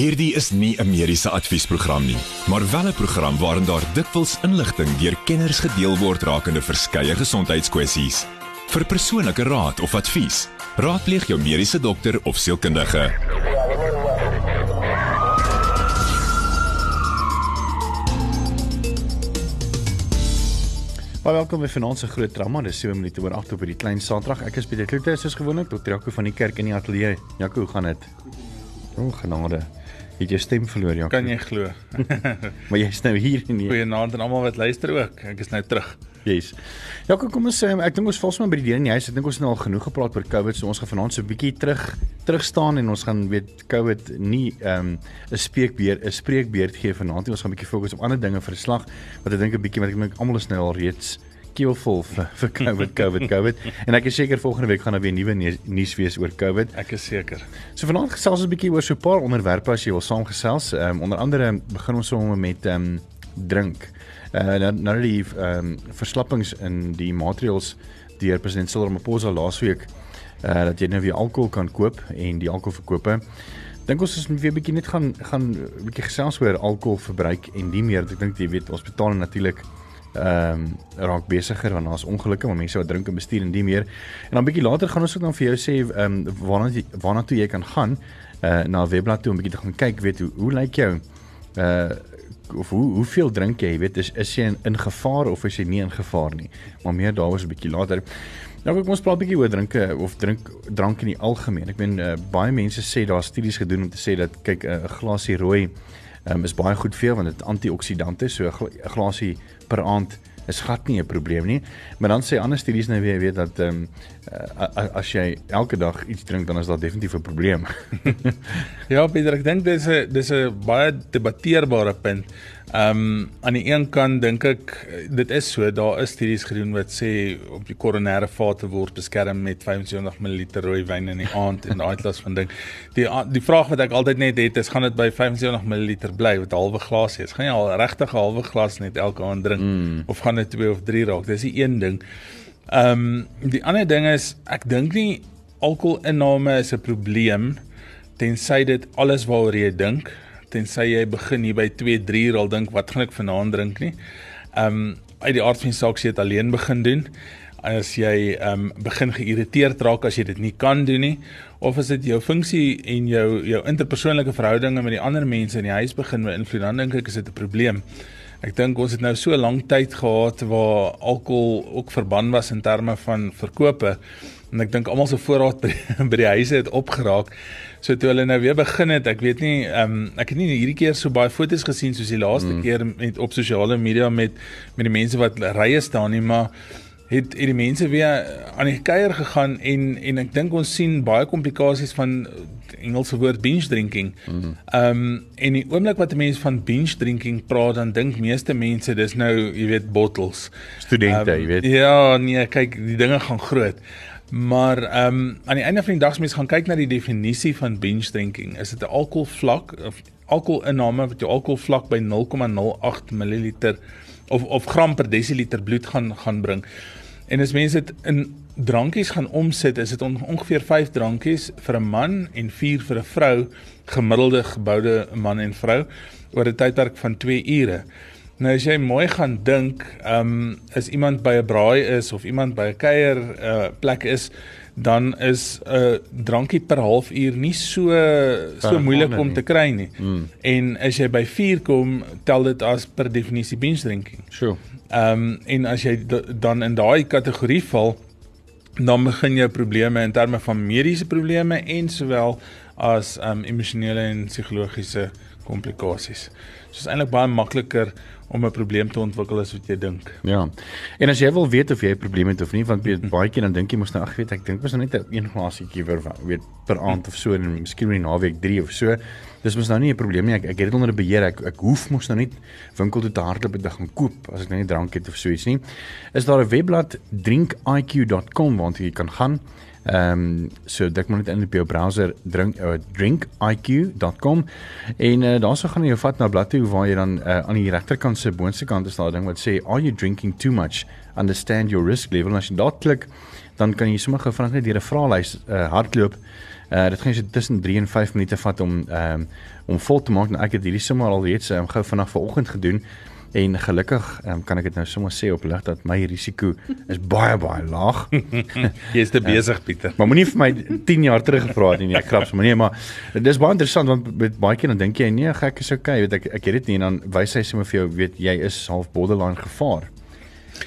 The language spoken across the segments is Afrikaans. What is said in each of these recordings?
Hierdie is nie 'n mediese adviesprogram nie, maar wel 'n program waarin daar dikwels inligting deur kenners gedeel word rakende verskeie gesondheidskwessies. Vir persoonlike raad of advies, raadpleeg jou mediese dokter of sielkundige. Baie welkom by Vanaand se groot drama. Dis 7 minute oor 8 op hierdie klein Saterdag. Ek is Pieter Kloete, soos gewoonlik tot Jaco van die kerk in die ateljee. Jaco, hoe gaan dit? O, genade. Het jy stem verloor, Jaco? Kan jy glo? maar jy's nou hier in die Goeienaand aan almal wat luister ook. Ek is nou terug. Yes. Ja, kom ons sê ek dink ons val sommer by die deur in die huis. Ek dink ons het nou al genoeg gepraat oor COVID, so ons gaan vanaand so 'n bietjie terug terug staan en ons gaan weet COVID nie ehm, 'n um, spreekbeer 'n spreekbeerd gee vanaand nie. Ons gaan 'n bietjie fokus op ander dinge verslag wat ek dink 'n bietjie wat ek dink almal is nou al reeds keelvol vir, vir COVID COVID COVID en ek is seker volgende week gaan daar weer nuwe nuus wees oor COVID. Ek is seker. So vanaand gesels ons 'n bietjie oor so 'n paar onderwerpe as jy wil saamgesels. Ehm um, onder andere begin ons sommer met ehm um, drink uh, nou nou die ehm um, verslappings in die maatreëls deur president Cyril Ramaphosa laasweek uh, dat jy nou weer alkohol kan koop en die alkoholverkope dink ons is weer bietjie net gaan gaan bietjie gesels oor alkoholverbruik en nie meer ek dink jy weet ons betaal natuurlik ehm um, raak besigger want daar's ongelukke maar mense wat drink en bestuur en die meer en dan bietjie later gaan ons ook dan vir jou sê ehm um, waarna waarna toe jy kan gaan uh, na webblad toe om bietjie te gaan kyk weet hoe hoe lyk jou uh of hoe hoeveel drink jy, weet is is jy in, in gevaar of is jy nie in gevaar nie. Maar meer daaroor 'n bietjie later. Nou kom ons praat 'n bietjie oor drinke of drink drank in die algemeen. Ek meen uh, baie mense sê daar studies gedoen om te sê dat kyk 'n uh, glasie rooi um, is baie goed vir jou want dit antioksidante so 'n glasie per aand is glad nie 'n probleem nie. Maar dan sê ander studies nou weer weet dat ehm um, uh, as jy elke dag iets drink dan is daar definitief 'n probleem. ja, Pieter, ek dink dis 'n dis 'n baie debatteerbare punt. Ehm um, aan die een kant dink ek dit is so, daar is studies gedoen wat sê op die koronêre vate word beskerm met 75 ml rooi wyn in die aand en daai klas van ding. Die die vraag wat ek altyd net het is gaan dit by 75 ml bly met 'n halwe glasie? Is gaan jy al regtig 'n halwe glas net elke aand drink mm. of gaan dit 2 of 3 raak? Dis die een ding. Ehm um, die ander ding is ek dink nie alkoholinname is 'n probleem tensy dit alles waaroor jy dink tensy jy begin hier by 2 3 uur al dink wat gaan ek vanaand drink nie. Ehm um, uit die aard van die saak sê dit alleen begin doen. As jy ehm um, begin geïrriteerd raak as jy dit nie kan doen nie of as dit jou funksie en jou jou interpersoonlike verhoudinge met die ander mense in die huis begin beïnvloed, dan dink ek is dit 'n probleem. Ek dink ons het nou so lank tyd gehad waar alkohol ook verbân was in terme van verkope en ek dink almal se voorraad by, by die huise het opgeraak. So toe hulle nou weer begin het, ek weet nie, ehm um, ek het nie hierdie keer so baie foto's gesien soos die laaste mm. keer met op sosiale media met met die mense wat rye staan nie, maar het het die mense weer aan die kuier gegaan en en ek dink ons sien baie komplikasies van Engelse woord binge drinking. Mm. Ehm mm. um, en die oomblik wat 'n mens van binge drinking praat, dan dink meeste mense dis nou, jy weet, bottles. Studente, um, jy weet. Ja, nee, kyk, die dinge gaan groot. Maar ehm um, aan die einde van die dag as mens gaan kyk na die definisie van binge drinking, is dit 'n alkoholvlak of alkoholinname wat jou alkoholvlak by 0,08 ml of of gram per desiliter bloed gaan gaan bring. En as mense dit in drankies gaan omsit, is dit on, ongeveer 5 drankies vir 'n man en 4 vir 'n vrou, gemiddelde geboude man en vrou oor 'n tydperk van 2 ure. Nou as jy mooi gaan dink, ehm um, is iemand by 'n braai is of iemand by 'n kuier uh, plek is, dan is 'n uh, drankie per halfuur nie so so moeilik om te kry nie. Mm. En as jy by 4 kom, tel dit as per definisie binge drinking. Sure. Ehm um, en as jy dan in daai kategorie val, dan begin jy probleme in terme van mediese probleme en sowel as um, emosionele en psigologiese komplikasies. So is eintlik baie makliker om 'n probleem te ontwikkel as wat jy dink. Ja. En as jy wil weet of jy 'n probleem het of nie, want baie keer dan dink jy mos nou ag weet ek dink mos nou net 'n een glasietjie vir weet per aand of so en miskien in 'n naweek 3 of so. Dis mos nou nie 'n probleem nie. Ek ek het dit onder beheer. Ek ek hoef mos nou nie winkel toe te hardloop en te gaan koop as ek nou nie drank het of so iets nie. Is daar 'n webblad drinkiq.com waar jy kan gaan Ehm um, so dik maar net in op jou browser drink uh, drinkiq.com en uh, daarso gaan jy vat na 'n blad toe waar jy dan uh, aan die regterkant se boonste kant is daar ding wat sê are you drinking too much understand your risk level en as jy daar klik dan kan jy sommer gevra net deur 'n vraelys uh, hardloop Uh dit gaan so tussen 3 en 5 minute vat om ehm um, om vol te maak. Nou ek het hierdie sommer al reeds um, gou vanaf vanoggend gedoen. En gelukkig um, kan ek dit nou sommer sê op lig dat my risiko is baie baie laag. Jy's te besig Pieter. Maar moenie vir my 10 jaar terug gevra het nie, nee, ek krap sommer nee, maar dis baie interessant want met baie keer dan dink jy nee, gek is okay, weet ek ek het dit nie en dan wys hy sommer vir jou weet jy is half borderline gevaar.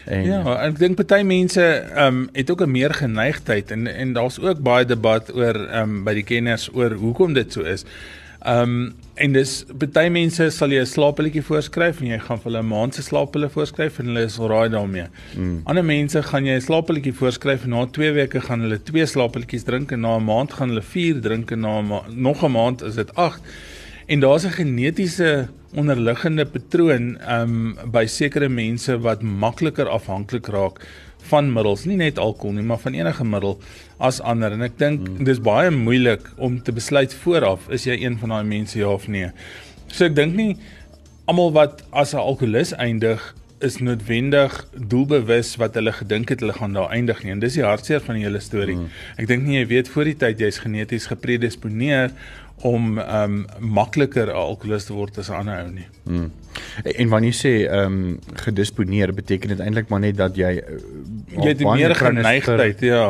En ja, ek dink party mense ehm um, het ook 'n meer geneigtheid en en daar's ook baie debat oor ehm um, by die kenners oor hoekom dit so is. Ehm um, en dis party mense sal jy 'n slaappilletjie voorskryf en jy gaan vir hulle 'n maand se slaappille voorskryf en hulle is alraai daarmee. Mm. Ander mense gaan jy 'n slaappilletjie voorskryf en na 2 weke gaan hulle 2 slaappilletjies drink en na 'n maand gaan hulle 4 drink en na nog 'n maand is dit 8. En daar's 'n genetiese onderliggende patroon um by sekere mense wat makliker afhanklik raak van middels, nie net alkohol nie, maar van enige middel as ander. En ek dink hmm. dis baie moeilik om te besluit vooraf is jy een van daai mense ja of nee. So ek dink nie almal wat as 'n alkolikus eindig is noodwendig doelbewus wat hulle gedink het hulle gaan daar eindig nie. En dis die hartseer van die hele storie. Hmm. Ek dink nie jy weet voor die tyd jy's geneties gepredisponeer om um, makliker 'n alkoholist te word as 'n ander ou nie. Hmm. En wanneer jy sê ehm um, gedisponeer beteken dit eintlik maar net dat jy uh, jy het meer geneigtheid ja.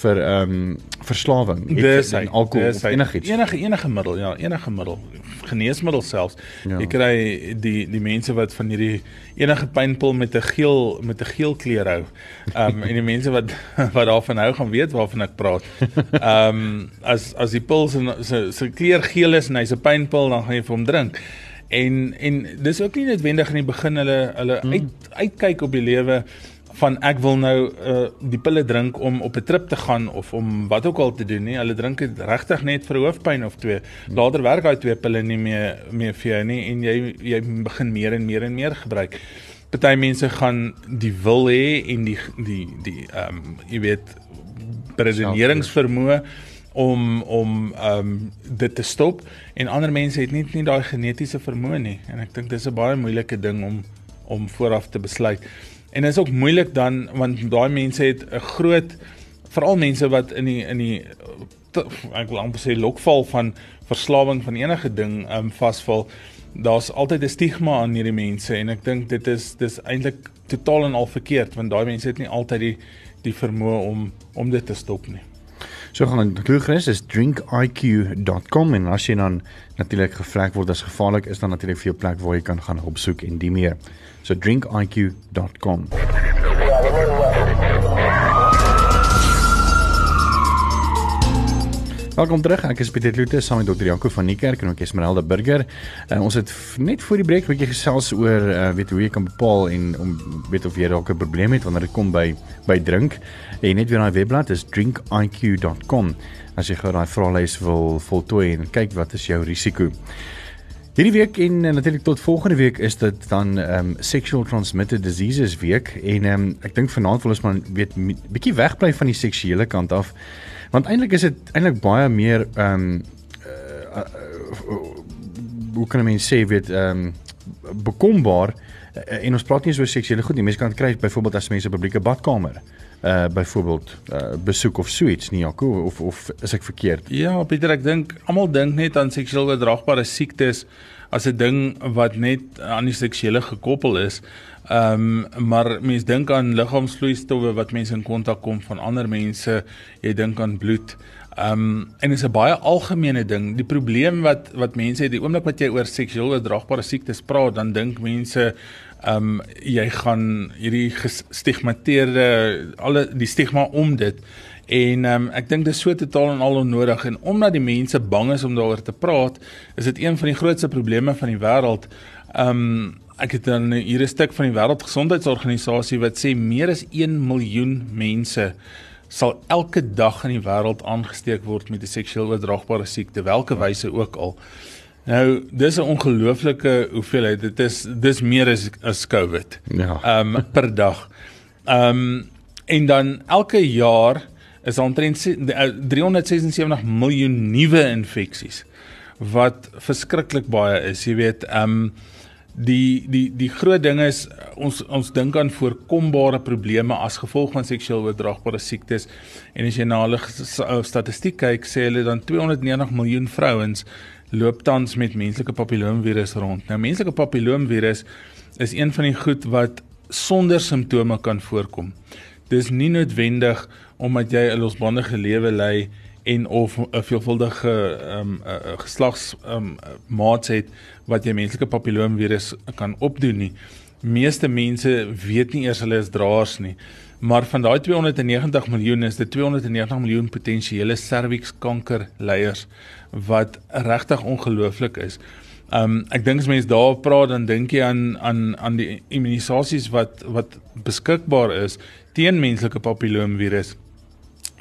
vir ehm um, verslawing dis en alkohol dis enigiets? Enige enige middel ja enige middel. Geneesmiddel selfs. Ja. jy kry die die mense wat van hierdie enige pynpil met 'n geel met 'n geel kleur hou. Ehm um, en die mense wat wat daarvan hou gaan weet waarvan ek praat. Ehm um, as as die pil se se kleur geel is en hy's 'n pynpil dan gaan jy vir hom drink en en dis ook nie noodwendig in die begin hulle hulle hmm. uit uitkyk op die lewe van ek wil nou uh die pille drink om op 'n trip te gaan of om wat ook al te doen nie. Hulle drink dit regtig net vir hoofpyn of twee. Later werk daai twee pille nie meer meer vir jou nie en jy jy begin meer en meer en meer gebruik. Party mense gaan die wil hê en die die die ehm um, jy weet redeneringsvermoë om om ehm um, dit te stop en ander mense het nie nie daai genetiese vermoë nie en ek dink dis 'n baie moeilike ding om om vooraf te besluit. En dit is ook moeilik dan want daai mense het 'n groot veral mense wat in die in die ek wil amper sê lokval van verslawing van enige ding um vasval. Daar's altyd 'n stigma aan hierdie mense en ek dink dit is dis eintlik totaal en al verkeerd want daai mense het nie altyd die die vermoë om om dit te stop nie. So gaan Glugres is drinkiq.com en as jy dan natuurlik gevlek word as gevaarlik is dan natuurlik vir jou plek waar jy kan gaan opsoek en die meer. So drinkiq.com. Welkom terug. Ek is Pieter Kloete saam met Dr. Janko van Niekerk en ook Esmeralda Burger. Uh, ons het net voor die breek 'n bietjie gesels oor uh, weet hoe jy kan bepaal en om weet of jy dalk 'n probleem het wanneer dit kom by by drink. En net weer daai webblad is drinkiq.com as jy gou daai vraelys wil voltooi en kyk wat is jou risiko. Hierdie week en natuurlik tot volgende week is dit dan ehm um, sexual transmitted diseases week en ehm um, ek dink vanaand wil ons maar weet bietjie wegbly van die seksuele kant af want eintlik is dit eintlik baie meer ehm um, uh, uh, hoe kan mense sê weet ehm um, bekombaar uh, en ons praat nie so seksuele goed nie. Mense kan kry byvoorbeeld as mense 'n publieke badkamer uh byvoorbeeld uh besoek of suits nie Jaco of of is ek verkeerd? Ja, Pieter, ek dink almal dink net aan seksueel oordraagbare siektes as 'n ding wat net aan die seksuele gekoppel is. Ehm um, maar mense dink aan liggaamsvloeistowwe wat mense in kontak kom van ander mense. Jy dink aan bloed. Ehm um, en dit is 'n baie algemene ding. Die probleem wat wat mense het, die oomblik wat jy oor seksueel oordraagbare siektes praat, dan dink mense ehm um, jy gaan hierdie gestigmatiseerde alle die stigma om dit. En ehm um, ek dink dit is so totaal en al onnodig. En omdat die mense bang is om daaroor te praat is dit een van die grootste probleme van die wêreld. Ehm um, ek het dan hier 'n stuk van die wêreldgesondheidsorganisasie wat sê meer as 1 miljoen mense sal elke dag in die wêreld aangesteek word met 'n seksueel oordraagbare siekte welke wyse ook al Nou, dis 'n ongelooflike hoeveelheid. Dit is dis meer as as COVID. Ja. Ehm um, per dag. Ehm um, en dan elke jaar is omtrent 376 eh, miljoen nuwe infeksies wat verskriklik baie is. Jy weet, ehm um, Die die die groot ding is ons ons dink aan voorkombare probleme as gevolg van seksueel oordraagbare siektes en as jy na hulle statistiek kyk sê hulle dan 290 miljoen vrouens loop tans met menslike papilloomvirus rond. Nou menslike papilloomvirus is een van die goed wat sonder simptome kan voorkom. Dis nie noodwendig omdat jy 'n losbandige lewe lei en of 'n veelvuldige ehm um, geslags ehm um, maats het wat jy menslike papilloomvirus kan opdoen nie. Meeste mense weet nie eers hulle is draers nie. Maar van daai 290 miljoen is dit 290 miljoen potensiële servikskanker leiers wat regtig ongelooflik is. Um ek dink as mense daar praat dan dink jy aan aan aan die immunisasies wat wat beskikbaar is teen menslike papilloomvirus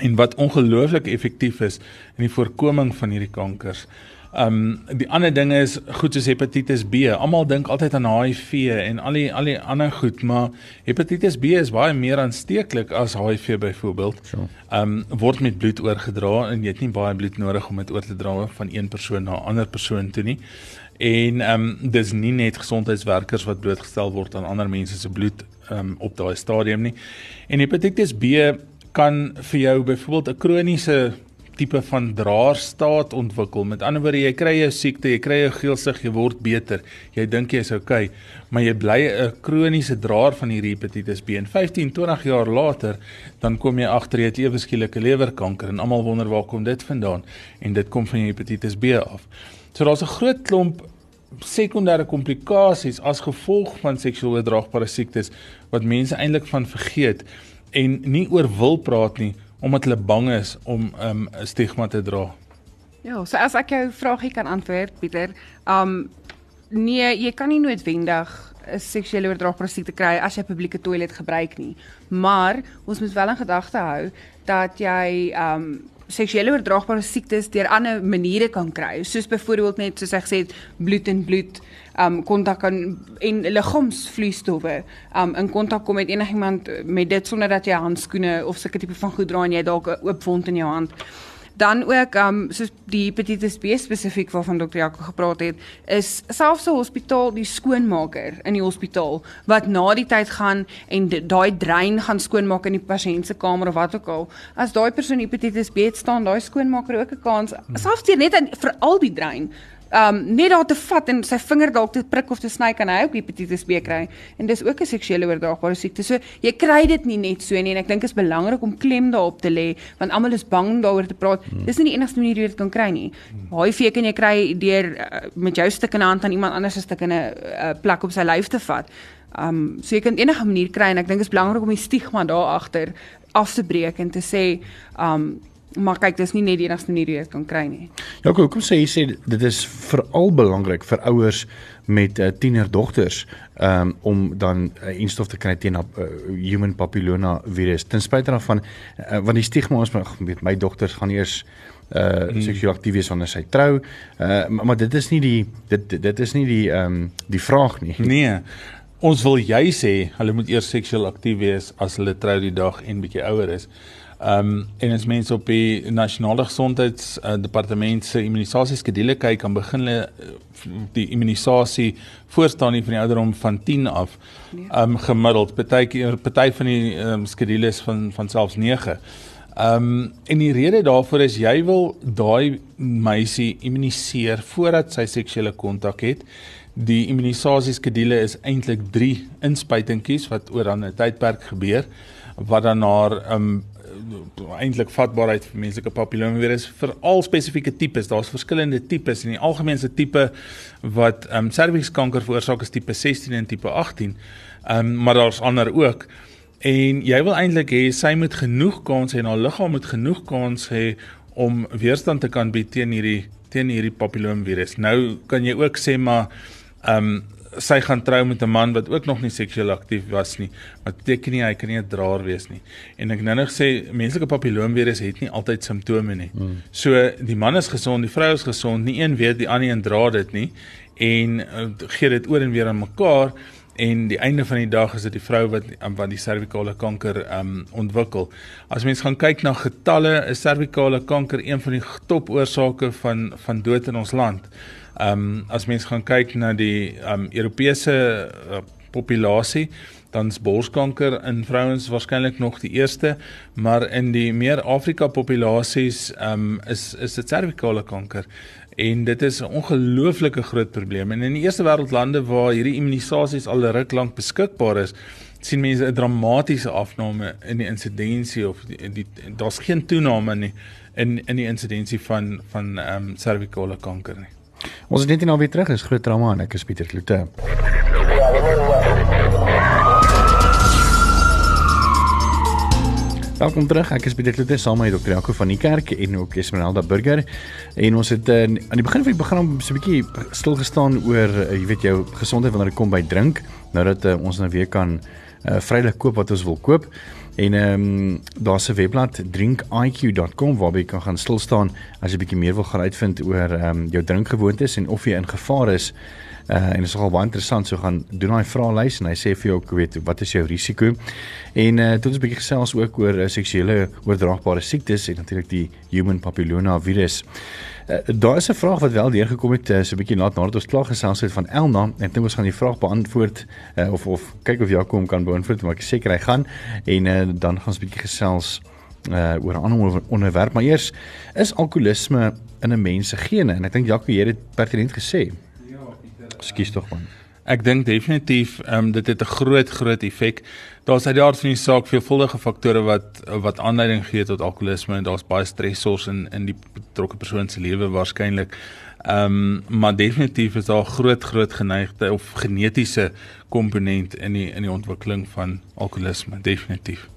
en wat ongelooflik effektief is in die voorkoming van hierdie kankers. Um die ander ding is goed soos hepatitis B. Almal dink altyd aan HIV en al die al die ander goed, maar hepatitis B is baie meer aansteeklik as HIV byvoorbeeld. Sure. Um word met bloed oorgedra en jy het nie baie bloed nodig om dit oor te dra van een persoon na 'n ander persoon toe nie. En um dis nie net gesondheidswerkers wat blootgestel word aan ander mense se bloed um op daai stadium nie. En hepatitis B kan vir jou byvoorbeeld 'n kroniese tipe van draerstaat ontwikkel. Met ander woorde, jy kry jou siekte, jy kry jou geelsig, jy word beter. Jy dink jy is oukei, okay, maar jy bly 'n kroniese draer van hierdie hepatitis B. En 15, 20 jaar later, dan kom jy agter jy het ewe skielike lewerkanker en almal wonder waar kom dit vandaan? En dit kom van die hepatitis B af. So daar's 'n groot klomp sekondêre komplikasies as gevolg van seksueel oordraagbare siektes wat mense eintlik van vergeet en nie oor wil praat nie omdat hulle bang is om 'n um, stigma te dra. Ja, so as ek jou vraagie kan antwoord, Pieter, um nee, jy kan nie noodwendig 'n seksuele oordraagbare siekte kry as jy publieke toilet gebruik nie. Maar ons moet wel in gedagte hou dat jy um seksuele oordraagbare siektes deur ander maniere kan kry, soos byvoorbeeld net soos ek gesê het, bloed en bloed, um kontak kan en liggaamsvloeistowwe um in kontak kom met enigiemand met dit sonder dat jy handskoene of sulke tipe van goed dra en jy dalk 'n oop wond in jou hand dan ook um soos die hepatitis B spesifiek waarvan dokter Jaco gepraat het is selfs 'n hospitaal die skoonmaker in die hospitaal wat na die tyd gaan en daai drein gaan skoonmaak in die pasiënt se kamer of wat ook al. As daai persoon hepatitis B het staan daai skoonmaker ook 'n kans selfs deur net vir al die drein um net daar te vat en sy vinger dalk te prik of te sny kan hy ook hepatitis B kry en dis ook 'n seksuele oordraagbare siekte. So jy kry dit nie net so nie en ek dink dit is belangrik om klem daarop te lê want almal is bang daaroor te praat. Hmm. Dis nie die enigste manier hoe jy dit kan kry nie. HIV kan jy kry deur uh, met jou stuk in 'n hand aan iemand anders se stuk in 'n uh, plek op sy lyf te vat. Um so jy kan enige manier kry en ek dink dit is belangrik om die stigma daar agter af te breek en te sê um Maar kyk, dis nie net die enigste manier hoe jy dit kan kry nie. Ja, hoekom sê jy sê dit is veral belangrik vir ouers met uh, tienerdogters um, om dan 'n uh, eh, instof te kry teen uh, human papilloma virus. Ten spyte daarvan uh, want die stigma ons weet my dogters gaan eers uh hmm. seksueel aktief wees wanneer sy trou. Uh maar, maar dit is nie die dit dit is nie die ehm um, die vraag nie. Nee. Ons wil jy sê hulle moet eers seksueel aktief wees as hulle trou die dag en bietjie ouer is. Ehm um, en as mense op die nasionale gesondheids uh, departement se immunisasieskedule kyk, kan begin hulle uh, die immunisasie voorstaan nie van die ouderdom van 10 af. Nee. Ehm um, gemiddeld, partykeer party van die um, skedules van van selfs 9. Ehm um, en die rede daarvoor is jy wil daai meisie immuniseer voordat sy seksuele kontak het. Die immunisasieskedule is eintlik 3 inspuitingkies wat oor 'n tydperk gebeur wat dan na ehm um, eintlik vatbaarheid vir menslike papillomavirus vir al spesifieke tipes. Daar's verskillende tipes en die algemeenste tipe wat ehm um, servikskanker veroorsaak is tipe 16 en tipe 18. Ehm um, maar daar's ander ook. En jy wil eintlik hê sy moet genoeg kans hê en haar liggaam moet genoeg kans hê om weerstand te kan bied teen hierdie teen hierdie papillomavirus. Nou kan jy ook sê maar ehm um, sy gaan trou met 'n man wat ook nog nie seksueel aktief was nie. Wat beteken nie hy kan nie 'n draer wees nie. En ek nou net sê menslike papilloomvirus het nie altyd simptome nie. Mm. So die man is gesond, die vrou is gesond, nie een weet die ander een dra dit nie en uh, gee dit oor en weer aan mekaar en die einde van die dag is dit die vrou wat wat die servikale kanker um ontwikkel. As mens gaan kyk na getalle, is servikale kanker een van die topoorsake van van dood in ons land. Ehm um, as mens gaan kyk na die ehm um, Europese uh, populasie dan's borskanker in vrouens waarskynlik nog die eerste, maar in die meer Afrika populasies um, is is dit servikale kanker. En dit is 'n ongelooflike groot probleem. En in die eerste wêreldlande waar hierdie immunisasies al ruk lank beskikbaar is, sien mense 'n dramatiese afname in die insidensie of die, die daar's geen toename nie in in die insidensie van van ehm um, servikale kanker nie. Ons is net nie nou weer terug, is groot drama en ek is Pieter Kloete. Welkom terug. Ek is by dit net saam met Dr. Jaco van die kerk en ook Esmeralda Burger. En ons het uh, aan die begin van die program so 'n bietjie stil gestaan oor uh, jy weet jou gesondheid wanneer dit kom by drink. Nou dat uh, ons nou weer kan uh, vrylik koop wat ons wil koop. En ehm um, daar's 'n webblad drinkiq.com waar jy kan gaan stil staan as jy bietjie meer wil gaan uitvind oor ehm um, jou drinkgewoontes en of jy in gevaar is Uh en dit is nogal baie interessant so gaan doen daai vraelys en hy sê vir jou ek weet wat is jou risiko. En uh toe ons 'n bietjie gesels ook oor uh, seksuele oordraagbare siektes en natuurlik die human papilloma virus. Uh, daar is 'n vraag wat wel deurgekom het uh, so 'n bietjie laat nadat ons klaar gesels het van Elna en dink ons gaan die vraag beantwoord uh, of of kyk of Jakom kan beantwoord maar ek seker hy gaan en uh, dan gaan ons 'n bietjie gesels uh oor 'n ander onderwerp maar eers is alkoholisme in 'n mens se gene en ek dink Jaco jy het dit pertinent gesê. Skus tog man. Ek dink definitief ehm um, dit het 'n groot groot effek. Daar's uit die aard van die saak veelvuldige faktore wat wat aanleiding gee tot alkoholisme en daar's baie stressors in in die betrokke persoon se lewe waarskynlik. Ehm um, maar definitief is daar groot groot geneigte of genetiese komponent in die in die ontwikkeling van alkoholisme definitief.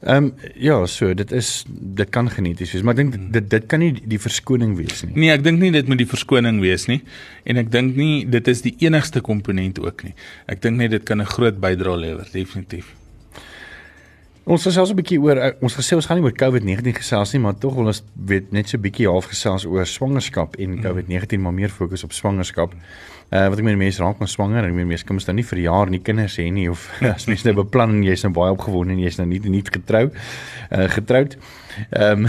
Ehm um, ja, so dit is dit kan geneties wees, maar ek dink dit dit kan nie die verskoning wees nie. Nee, ek dink nie dit moet die verskoning wees nie en ek dink nie dit is die enigste komponent ook nie. Ek dink net dit kan 'n groot bydrae lewer, definitief. Ons gesels 'n bietjie oor eh, ons gesê ons gaan nie oor COVID-19 gesels nie, maar tog wil ons weet net so 'n bietjie half gesels oor swangerskap en mm. COVID-19, maar meer fokus op swangerskap. Uh wat ek meen mense raak maar swanger en mense kom dan nie vir jaar nie kinders hê nie of as mense nou beplan en jy's nou baie opgewonde en jy's nou nie nie getrou uh getroud. Ehm um,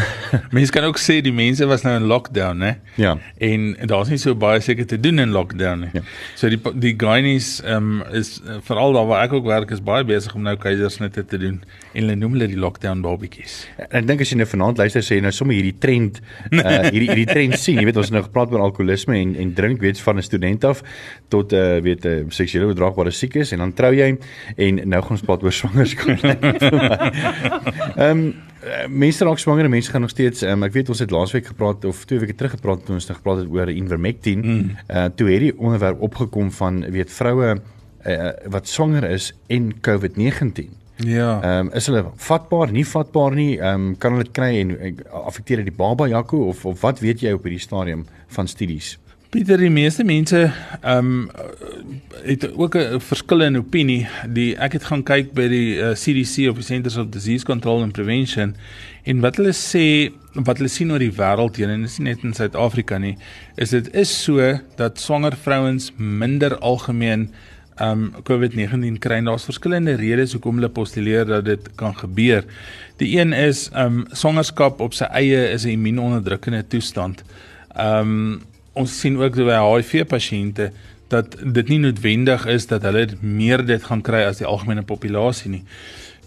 mense kan ook sê die mense was nou in lockdown, né? Ja. En daar's nie so baie seker te doen in lockdown nie. Ja. So die die gynies ehm um, is veral daar waar ek ook werk is baie besig om nou keisersnitte te doen en hulle noem hulle die lockdown babietjies. En ek dink as jy nou vanaand luister sê nou sommer hierdie trend uh hierdie hierdie trend sien, jy weet ons het nou gepraat oor alkoholisme en en drink weet van 'n student af tot 'n uh, eh, weet 'n uh, eh, seksuele oordraagbare siektes en dan trou jy en nou gaan ons praat oor swangerskap. Ehm um, mense raak swanger en mense gaan nog steeds um, ek weet ons het laasweek gepraat of twee weke terug gepraat toe ons het gepraat het oor Invermectin. Mm. Uh toe het die onderwerp opgekom van weet vroue uh, wat swanger is en COVID-19. Ja. Ehm um, is hulle vatbaar, nie vatbaar nie? Ehm um, kan hulle dit kry en affekteer dit die baba Jaco of of wat weet jy op hierdie stadium van studies? Pieter, die meeste mense ehm um, het ook 'n verskil in opinie. Die ek het gaan kyk by die uh, eh, CDC of the Centers of Disease Control and Prevention en wat hulle sê, wat hulle sien oor die wêreld heen en dis nie net in Suid-Afrika nie, is dit is so dat swanger vrouens minder algemeen ehm um, COVID-19 kry. Daar's verskillende redes hoekom hulle postuleer dat dit kan gebeur. Die een is ehm um, swangerskap op sy eie is 'n immuunonderdrukkende toestand. Ehm um, ons sien ook by HIV pasiënte dat dit nie noodwendig is dat hulle meer dit gaan kry as die algemene populasie nie.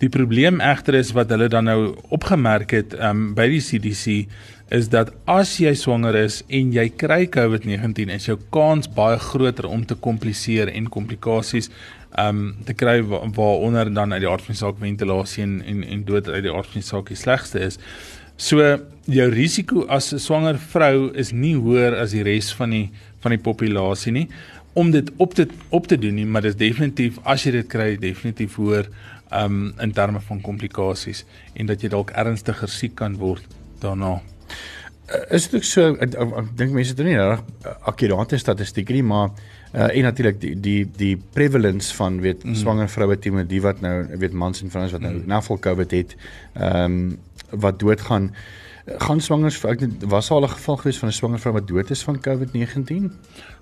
Die probleem egter is wat hulle dan nou opgemerk het um, by die CDC is dat as jy swanger is en jy kry COVID-19 is jou kans baie groter om te kompliseer en komplikasies um te kry waaronder dan uit die aard van die saak ventilasie en en, en dood uit die aard van die saak die slegste is. So jou risiko as 'n swanger vrou is nie hoër as die res van die van die populasie nie om dit op te op te doen nie, maar dit is definitief as jy dit kry definitief hoër um in terme van komplikasies en dat jy dalk ernstiger siek kan word daarna. Uh, is dit ook so ek, ek, ek dink mense het nie reg akkurate statistieke nie, maar uh, en natuurlik die die die prevalence van weet mm. swanger vroue teenoor die wat nou weet mans en vrouens wat nou mm. nafol COVID het, ehm um, wat doodgaan gaan swangers ek was al 'n geval gewees van 'n swanger vrou wat dood is van COVID-19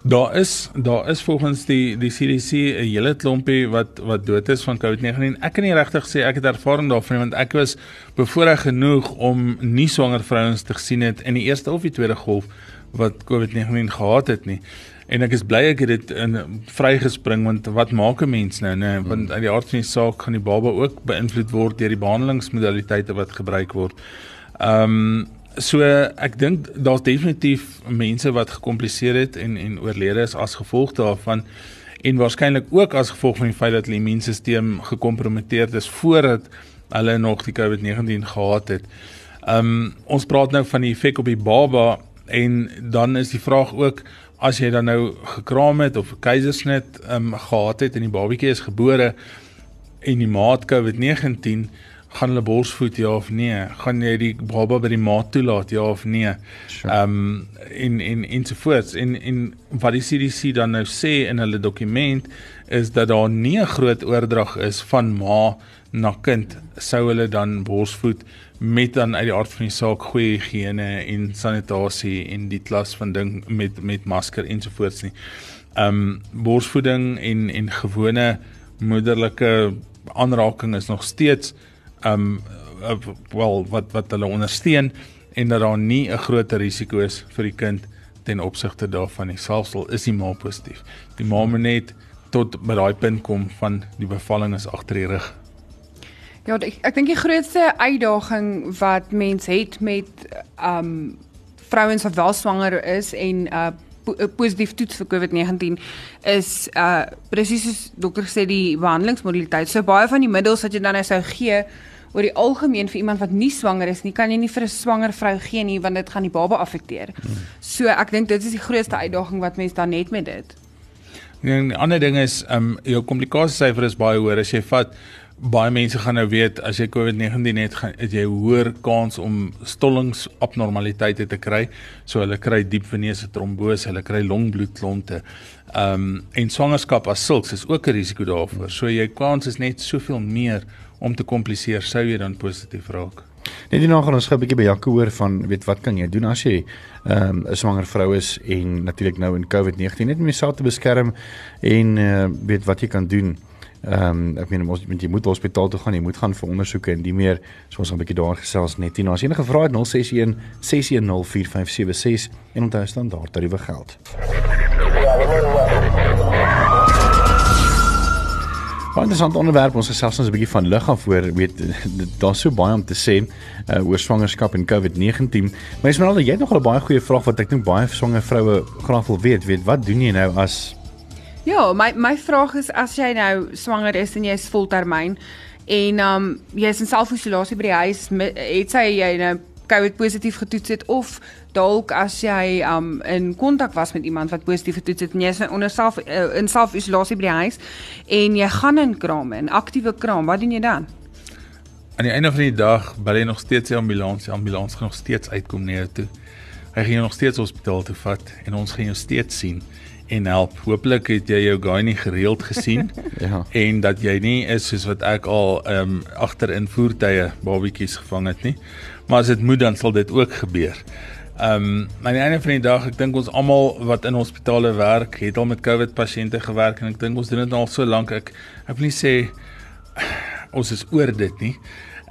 daar is daar is volgens die die CDC 'n hele klompie wat wat dood is van COVID-19 ek kan nie regtig sê ek het ervaring daarvan want ek was bevoorreg genoeg om nie swanger vrouens te gesien het in die eerste of die tweede golf wat COVID-19 gehad het nie. En ek is bly ek het dit in vrygespring want wat maak 'n mens nou nê nee? want uit die aard van die saak gaan die baba ook beïnvloed word deur die behandelingsmodaliteite wat gebruik word. Ehm um, so ek dink daar's definitief mense wat gekompliseer het en en oorlede is as gevolg daarvan en waarskynlik ook as gevolg van die feit dat hulle immuunstelsel gekompromiteer is voordat hulle nog die COVID-19 gehad het. Ehm um, ons praat nou van die effek op die baba en dan is die vraag ook as jy dan nou gekraam het of 'n keisersnit ehm um, gehad het en die babatjie is gebore en die maat COVID-19 gaan hulle borsvoed ja of nee? Gaan jy die baba by die maat toelaat ja of nee? Ehm sure. um, en en ensovoorts en en wat die CDC dan nou sê in hulle dokument is dat daar nie 'n groot oordrag is van ma na kind sou hulle dan borsvoed met dan uit die aard van die saak goeie higiëne en sanitasie en die klas van ding met met masker ensovoorts nie. Ehm um, borsvoeding en en gewone moederlike aanraking is nog steeds um uh, wel wat wat hulle ondersteun en dat daar nie 'n groot risiko is vir die kind ten opsigte daarvan nie. Selfs al is die ma positief. Die ma moet net tot by daai punt kom van die bevalling is agter die rug. Ja, ek, ek dink die grootste uitdaging wat mens het met um vrouens wat wel swanger is en uh positief toets vir COVID-19 is uh presies soos dokter sê die behandelingsmodaliteit. So baie van die middels wat jy dan nou sou gee oor die algemeen vir iemand wat nie swanger is nie, kan jy nie vir 'n swanger vrou gee nie want dit gaan die baba affekteer. So ek dink dit is die grootste uitdaging wat mense dan net met dit. En die ander ding is, ehm um, jou komplikasiesyfer is baie hoër as jy vat baie mense gaan nou weet as jy COVID-19 het, gaan het jy hoër kans om stollingsabnormaliteite te kry. So hulle kry diep venese trombose, hulle kry longbloedklonte. Ehm um, en swangerskap as sulks is ook 'n risiko daarvoor. So jy kans is net soveel meer om te kompliseer sou jy dan positief raak. Net hierna gaan ons gou 'n bietjie by Jaco hoor van weet wat kan jy doen as jy ehm, 'n um, swanger vrou is en natuurlik nou in COVID-19 net om jouself te beskerm en uh, weet wat jy kan doen. Ehm um, ek meen jy moet hospitaal toe gaan, jy moet gaan vir ondersoeke en die meer. So ons gaan 'n bietjie daar gesels net hierna. As enige vrae het 061 610 4576 en onthou staan daar tariewe geld. Baie interessant onderwerp ons gesels ons 'n bietjie van lig af oor weet daar's so baie om te sê uh, oor swangerskap en COVID-19. Maar Esmeralda, jy het nog 'n baie goeie vraag wat ek dink baie swanger vroue graag wil weet. Weet wat doen jy nou as Ja, my my vraag is as jy nou swanger is en jy is voltermyn en um jy is in selfisolasie by die huis, het sy jy nou COVID positief getoets het of dalk as jy um in kontak was met iemand wat positief getoets het en jy is onder self uh, in selfisolasie by die huis en jy gaan in kraam en aktiewe kraam, wat doen jy dan? Aan die einde van die dag bel jy nog steeds die ambulans, die ambulans gaan nog steeds uitkom na jou toe. Hy gaan jou nog steeds hospitaal toe vat en ons gaan jou steeds sien en help. Hooplik het jy jou guy nie gereeld gesien ja. en dat jy nie is soos wat ek al ehm um, agter in voertuie babetjies gevang het nie. Maar as dit moet dan sal dit ook gebeur. Ehm um, aan die einde van die dag, ek dink ons almal wat in hospitale werk, het al met COVID pasiënte gewerk en ek dink ons doen dit al so lank. Ek ek wil nie sê ons is oor dit nie.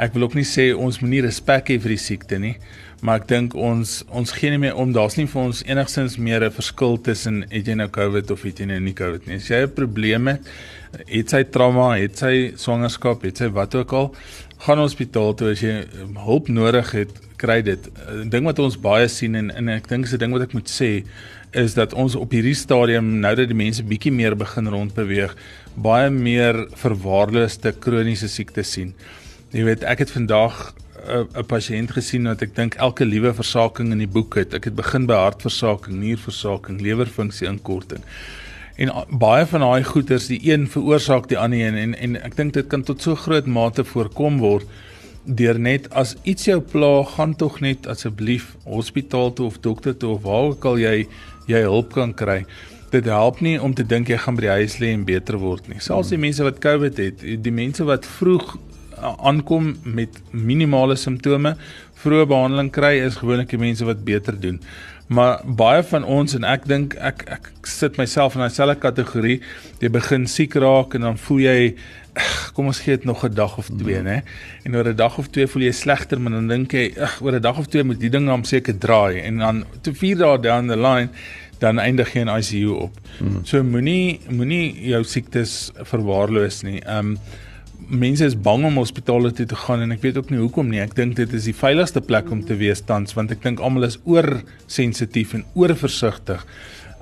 Ek wil ook nie sê ons moenie respek hê vir die siekte nie maar ek dink ons ons gee nie meer om daar's nie vir ons enigstens meer 'n verskil tussen het jy nou COVID of het jy nou nie COVID nie. As jy 'n probleem het, het sy trauma, het sy swangerskap, het sy wat ook al, gaan hospitaal toe as jy hulp nodig het, kry dit. 'n Ding wat ons baie sien en en ek dink 'n ding wat ek moet sê is dat ons op hierdie stadium nou dat die mense bietjie meer begin rondbeweeg, baie meer verwaarloosde kroniese siektes sien. Jy weet, ek het vandag 'n pasiënt gesien wat ek dink elke liewe versaking in die boek het. Ek het begin by hartversaking, nierversaking, lewerfunksie inkorting. En baie van daai goeters, die een veroorsaak die ander een en en ek dink dit kan tot so groot mate voorkom word deur net as iets jou pla, gaan tog net asseblief hospitaal toe of dokter toe of waar ook al jy jy hulp kan kry. Dit help nie om te dink jy gaan by die huis lê en beter word nie. Selfs die mense wat COVID het, die mense wat vroeg aankom met minimale simptome, vroeë behandeling kry is gewoonlik die mense wat beter doen. Maar baie van ons en ek dink ek ek sit myself in dieselfde kategorie. Jy begin siek raak en dan voel jy kom ons gee dit nog 'n dag of twee, mm. né? En oor 'n dag of twee voel jy slegter, maar dan dink jy, ag, oor 'n dag of twee moet die ding hom seker draai en dan te 4 dae down the line dan eindig jy in ICU op. Mm. So moenie moenie jou siektes verwaarloos nie. Um mense is bang om hospitale toe te gaan en ek weet ook nie hoekom nie. Ek dink dit is die veiligigste plek om te wees tans want ek dink almal is oor sensitief en oor versigtig.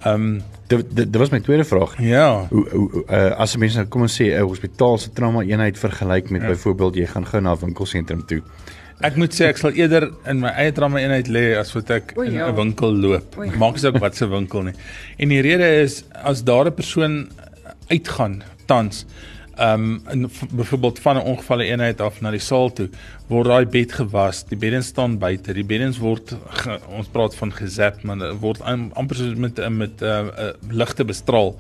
Um dit dit was my tweede vraag. Ja. Hoe hoe uh, as mense nou kom ons sê 'n hospitaal se trauma eenheid vergelyk met ja. byvoorbeeld jy gaan gou na 'n winkelsentrum toe. Ek moet sê ek sal eerder in my eie trauma eenheid lê as wat ek in 'n ja. winkel loop. Maak nie saak wat se winkel nie. En die rede is as daar 'n persoon uitgaan tans ehm um, byvoorbeeld van 'n ongevalle eenheid af na die saal toe word daai bed gewas, die beddens staan buite, die beddens word ge, ons praat van gezap, maar word amper soos met met 'n uh, uh, ligte bestraal.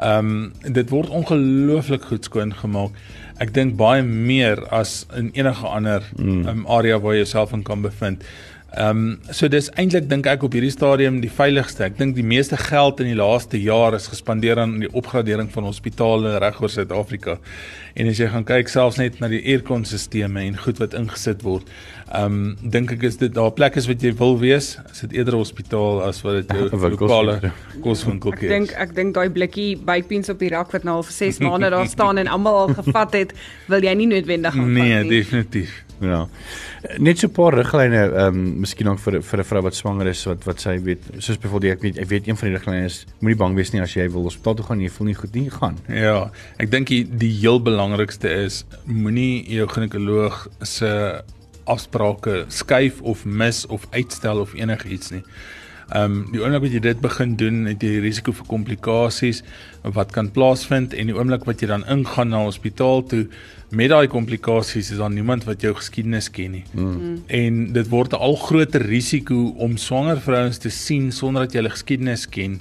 Ehm um, dit word ongelooflik goed skoon gemaak. Ek dink baie meer as in enige ander mm. um, area waar jy jouself in kan bevind. Ehm um, so dis eintlik dink ek op hierdie stadium die veiligste. Ek dink die meeste geld in die laaste jaar is gespandeer aan die opgradering van hospitale reg oor Suid-Afrika. En as jy gaan kyk selfs net na die aircon-sisteme en goed wat ingesit word, ehm um, dink ek is dit daar plekke wat jy wil wees, is dit eerder hospitaal as wat dit jou lokale koswinkel is. Ek dink ek dink daai blikkie bypens op die rak wat nou al vir 6 maande daar staan en almal al gevat het, wil jy nie noodwendig gaan nee, vat nie. Nee, definitief. Ja. Net so 'n paar riglyne ehm um, miskien ook vir vir 'n vrou wat swanger is wat wat sy weet soos byvoorbeeld ek weet ek weet een van die riglyne is moenie bang wees nie as jy wil hospitaal toe gaan jy voel nie goed nie gaan. Ja, ek dink die, die heel belangrikste is moenie jou ginekoloog se afsprake skuif of mis of uitstel of enigiets nie. Ehm um, die oomblik wat jy dit begin doen, het jy risiko vir komplikasies wat kan plaasvind en die oomblik wat jy dan ingaan na hospitaal toe met daai komplikasies is daar niemand wat jou geskiedenis ken nie. Mm. En dit word 'n al groter risiko om swanger vrouens te sien sonder dat jy hulle geskiedenis ken.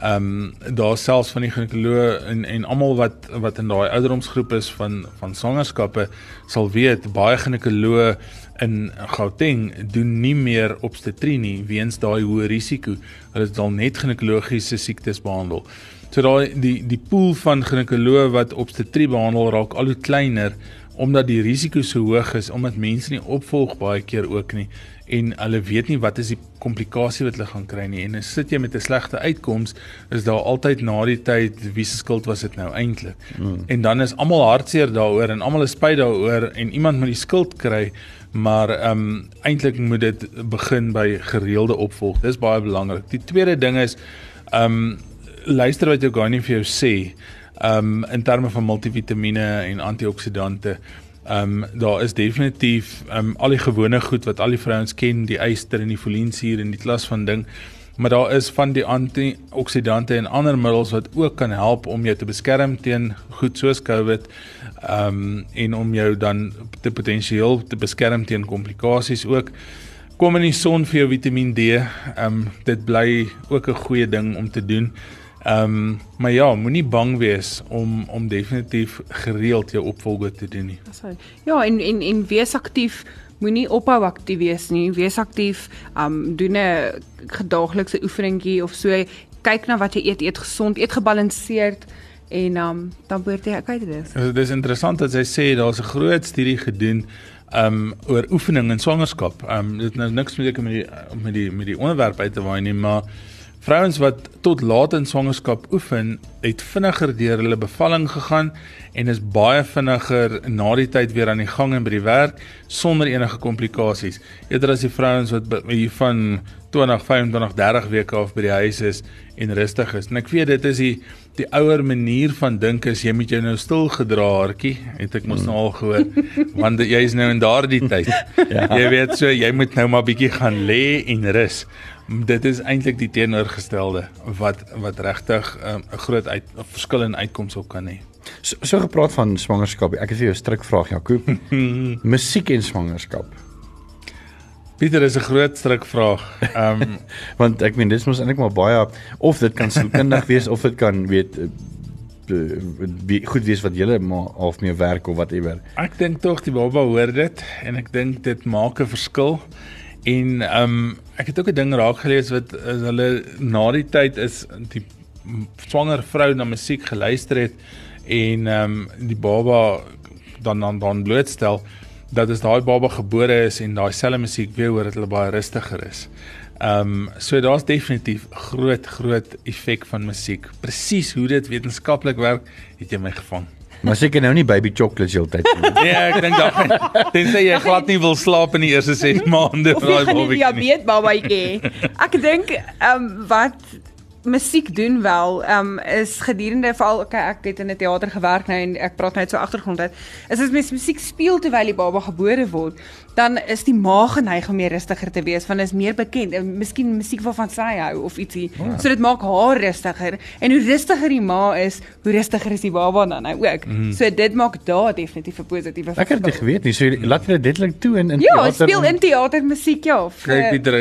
Ehm um, daar selfs van die ginekoloog en en almal wat wat in daai ouderdomsgroep is van van swangerskappe sal weet baie ginekoloog in Gauteng doen nie meer obstetrie nie weens daai hoë risiko. Hulle sal net ginekologiese siektes behandel. So daai die die pool van ginekoloë wat obstetrie behandel raak al hoe kleiner omdat die risiko so hoog is omdat mense nie opvolg baie keer ook nie en hulle weet nie wat is die komplikasie wat hulle gaan kry nie en as sit jy met 'n slegte uitkoms is daar altyd na die tyd wie se skuld was dit nou eintlik mm. en dan is almal hartseer daaroor en almal is spyt daaroor en iemand moet die skuld kry maar ehm um, eintlik moet dit begin by gereelde opvolg dis baie belangrik die tweede ding is ehm um, luister wat jou gynae vir jou sê. Um in terme van multivitamiene en antioksidante. Um daar is definitief um al die gewone goed wat al die vrouens ken, die yster en die folinsuur en die klas van ding. Maar daar is van die antioksidante en ander middels wat ook kan help om jou te beskerm teen goed soos COVID. Um en om jou dan te potensieel te beskerm teen komplikasies ook kom in die son vir jou Vitamiin D. Ehm um, dit bly ook 'n goeie ding om te doen. Ehm um, maar ja, moenie bang wees om om definitief gereeld jou opvolge te doen nie. Ja, en en en wees aktief. Moenie ophou aktief wees nie. Wees aktief. Um, doen 'n gedaaglikse oefeningkie of so. Kyk na wat jy eet, eet gesond, eet gebalanseerd en um, dan behoort jy kyk dit is. Dit is interessant dat sy sê daar's 'n groot studie gedoen um oor oefening in swangerskap. Um dit nou niks met ek met die met die met die onderwerp uit te waai nie, maar Vrouens wat tot laat in swangerskap oefen, het vinniger deur hulle bevalling gegaan en is baie vinniger na die tyd weer aan die gang en by die werk sonder enige komplikasies. Eerder as die vrouens wat hier van 20, 25, 30 weke af by die huis is en rustig is. En ek weet dit is die die ouer manier van dink is jy moet jou nou stil gedra hartjie, het ek mos nou al gehoor, want jy is nou in daardie tyd. ja. Jy weet so jy moet nou maar bietjie gaan lê en rus dit is eintlik die teenoorgestelde wat wat regtig 'n um, groot uit verskil in uitkomste op kan hê. So, so gepraat van swangerskap. Ek het vir jou 'n strikvraag Jakob. Musiek en swangerskap. Pieter is 'n groot strikvraag. Ehm um, want ek meen dis mos eintlik maar baie of dit kan sielkundig wees of dit kan weet eh, wie goed wees wat julle maar half meer werk of whatever. Ek dink tog die baba hoor dit en ek dink dit maak 'n verskil En ehm um, ek het ook 'n ding raak gelees wat is hulle na die tyd is die swanger vrou na musiek geluister het en ehm um, die baba dan dan dan blootstel dat as daai baba gebore is en daai selfe musiek weer hoor dat hulle baie rustiger is. Ehm um, so daar's definitief groot groot effek van musiek. Presies hoe dit wetenskaplik werk, het jy my gevang. Maar seker nou nie baby chocolates heeltyd nie. Nee, ek dink dan tensy jy glad nie wil slaap in die eerste 6 maande van daai babatjie. Ja, weet babatjie. Ek dink ehm um, wat musiek doen wel um is gedurende veral okay, ek het in 'n teater gewerk nou en ek praat net so agtergrond uit is as mens musiek speel terwyl die baba gebore word dan is die ma geneig om meer rustiger te wees want is meer bekend en miskien musiek waarvan sy hou of ietsie. Oh. So dit maak haar rustiger en hoe rustiger die ma is, hoe rustiger is die baba dan nou ook. Mm. So dit maak daar definitief 'n positiewe Ek het dit geweet nie. So laat jy dit definitief toe in in ja, teater. Ja, speel in teater musiek ja. Kyk Pieter,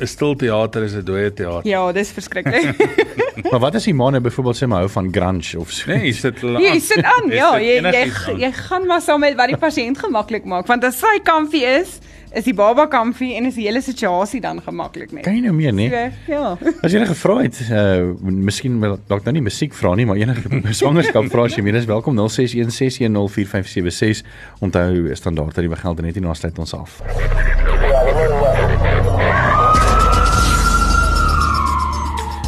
'n stil teater is 'n dooie teater. Ja, dis verskriklik. maar wat as die ma nou byvoorbeeld sê my hou van grunge of so? Nee, jy sit aan. Jy sit aan. Ja, jy jy, jy gaan maar saam met wat die pasiënt gemaklik maak want as sy kan comfy is, is die baba comfy en is die hele situasie dan gemaklik net. Kan jy nou meer nie? So, ja. As jy net gevra het, uh miskien dalk nou nie musiek vra nie, maar enige swangerskap vra as jy meer is welkom 0616104576. Onthou standaard dat die begeld net nie na sluit ons af.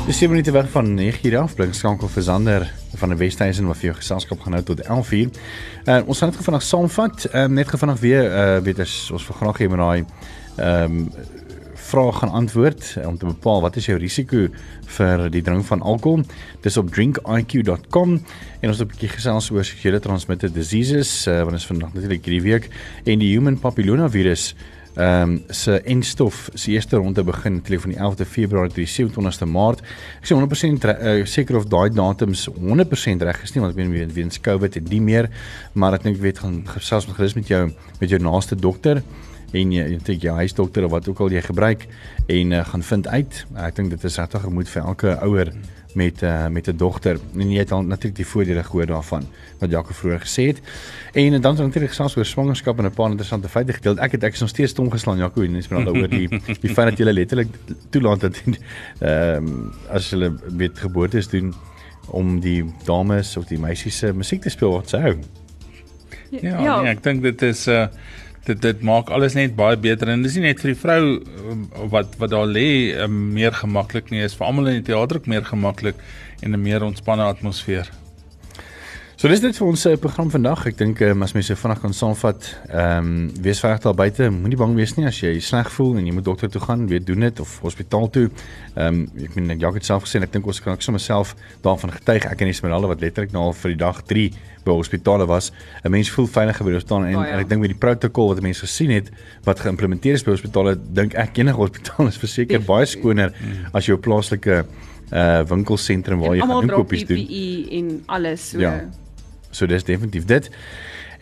Dis 7 minute weg van 9 uur af, blink skankel vir Sander van die Westhuizen wat vir jou geselskap gaan hou tot 11 uur. Uh, ons gaan net vanaand saamvat, um, net vanaand weer uh, weet as ons vir graag hê met daai ehm um, vraag gaan antwoord om te bepaal wat is jou risiko vir die drink van alkohol. Dis op drinkiq.com en ons het 'n bietjie gesels oor seksuele transmitted diseases, uh, want ons vandag natuurlik hierdie week en die human papillomavirus ehm um, se enstof se eerste ronde begin tel van die 11de Februarie tot die 27ste Maart. Ek sê 100% uh, seker of daai datums 100% reg is nie want ek weet weens COVID en nie meer, maar ek dink weet gaan gesels met gerus met jou met jou naaste dokter en jy dink jy huisdokter of wat ook al jy gebruik en uh, gaan vind uit. Ek dink dit is regtig gemoed vir elke ouer met uh, met 'n dogter en jy het al natuurlik die voordele gehoor daarvan wat Jaco vroeër gesê het. En dan het ons natuurlik gesels oor swangerskap en 'n paar interessante feite gedeel. Ek het ek is nog steeds stom geslaan Jaco en net maar oor die die feit dat jy letterlik toelaat dat ehm um, as hulle met geboortes doen om die dames of die meisies se musiek te speel wat sou. Ja, ja. Nee, ek dink dit is 'n uh, dit dit maak alles net baie beter en dis nie net vir die vrou um, wat wat daar lê um, meer gemaklik nie is vir almal in die teater ook meer gemaklik en 'n meer ontspanne atmosfeer. So dis dit vir ons uh, program vandag. Ek dink um, as mense vinnig kan saamvat, ehm um, wees veilig daar buite. Moenie bang wees nie as jy sleg voel en jy moet dokter toe gaan, weet doen dit of hospitaal toe. Ehm um, ek meen ek het self gesê ek dink ons kan ook sommer self daarvan getuig. Ek en Esmeralda wat letterlik nou al vir die dag 3 by hospitale was. 'n Mens voel veiliger by hospitaal en, oh, ja. en ek dink met die protokol wat mense gesien het wat geïmplementeer is by hospitale, dink ek enige hospitaal is verseker baie skoner as jou plaaslike uh winkelsentrum waar jy gaan inkopies doen. en alles so. Ja. So dis definitief dit.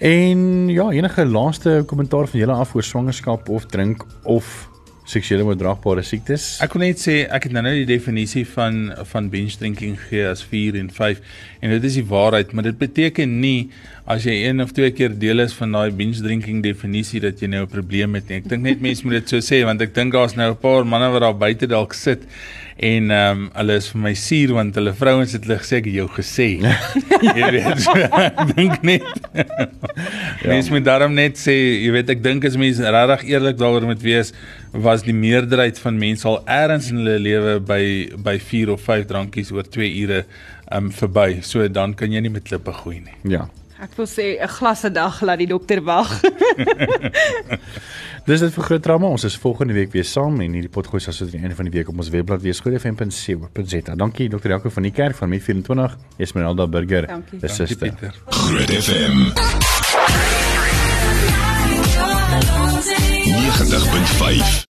En ja, enige laaste kommentaar van julle af oor swangerskap of drink of seksuele oordraagbare siektes? Ek kon net sê ek het nou nou die definisie van van binge drinking gegee as 4 en 5 en dit is die waarheid, maar dit beteken nie as jy een of twee keer deel is van daai binge drinking definisie dat jy nou 'n probleem het nie. Ek dink net mense moet dit so sê want ek dink daar's nou 'n paar manne wat daar buite dalk sit en ehm um, hulle is vir my suur want hulle vrouens het hulle gesê ek jou gesê. jy weet, so, ek dink net. ja. Mens moet daarom net sê, jy weet ek dink as mense regtig eerlik daaroor moet wees, was die meerderheid van mense al eers in hulle lewe by by 4 of 5 drankies oor 2 ure ehm um, verby. So dan kan jy nie met klippe gooi nie. Ja. Ek wil sê 'n glas 'n dag laat die dokter wag. Dis dit vir groot drama. Ons is volgende week weer saam en hierdie potgooi sal so teen die einde van die week op ons webblad wees goedefm.co.za. Dankie Dr. Jaco van die kerk van Met 24. Esmeralda Burger. Dankie. Dankie Pieter. Groot FM. 90.5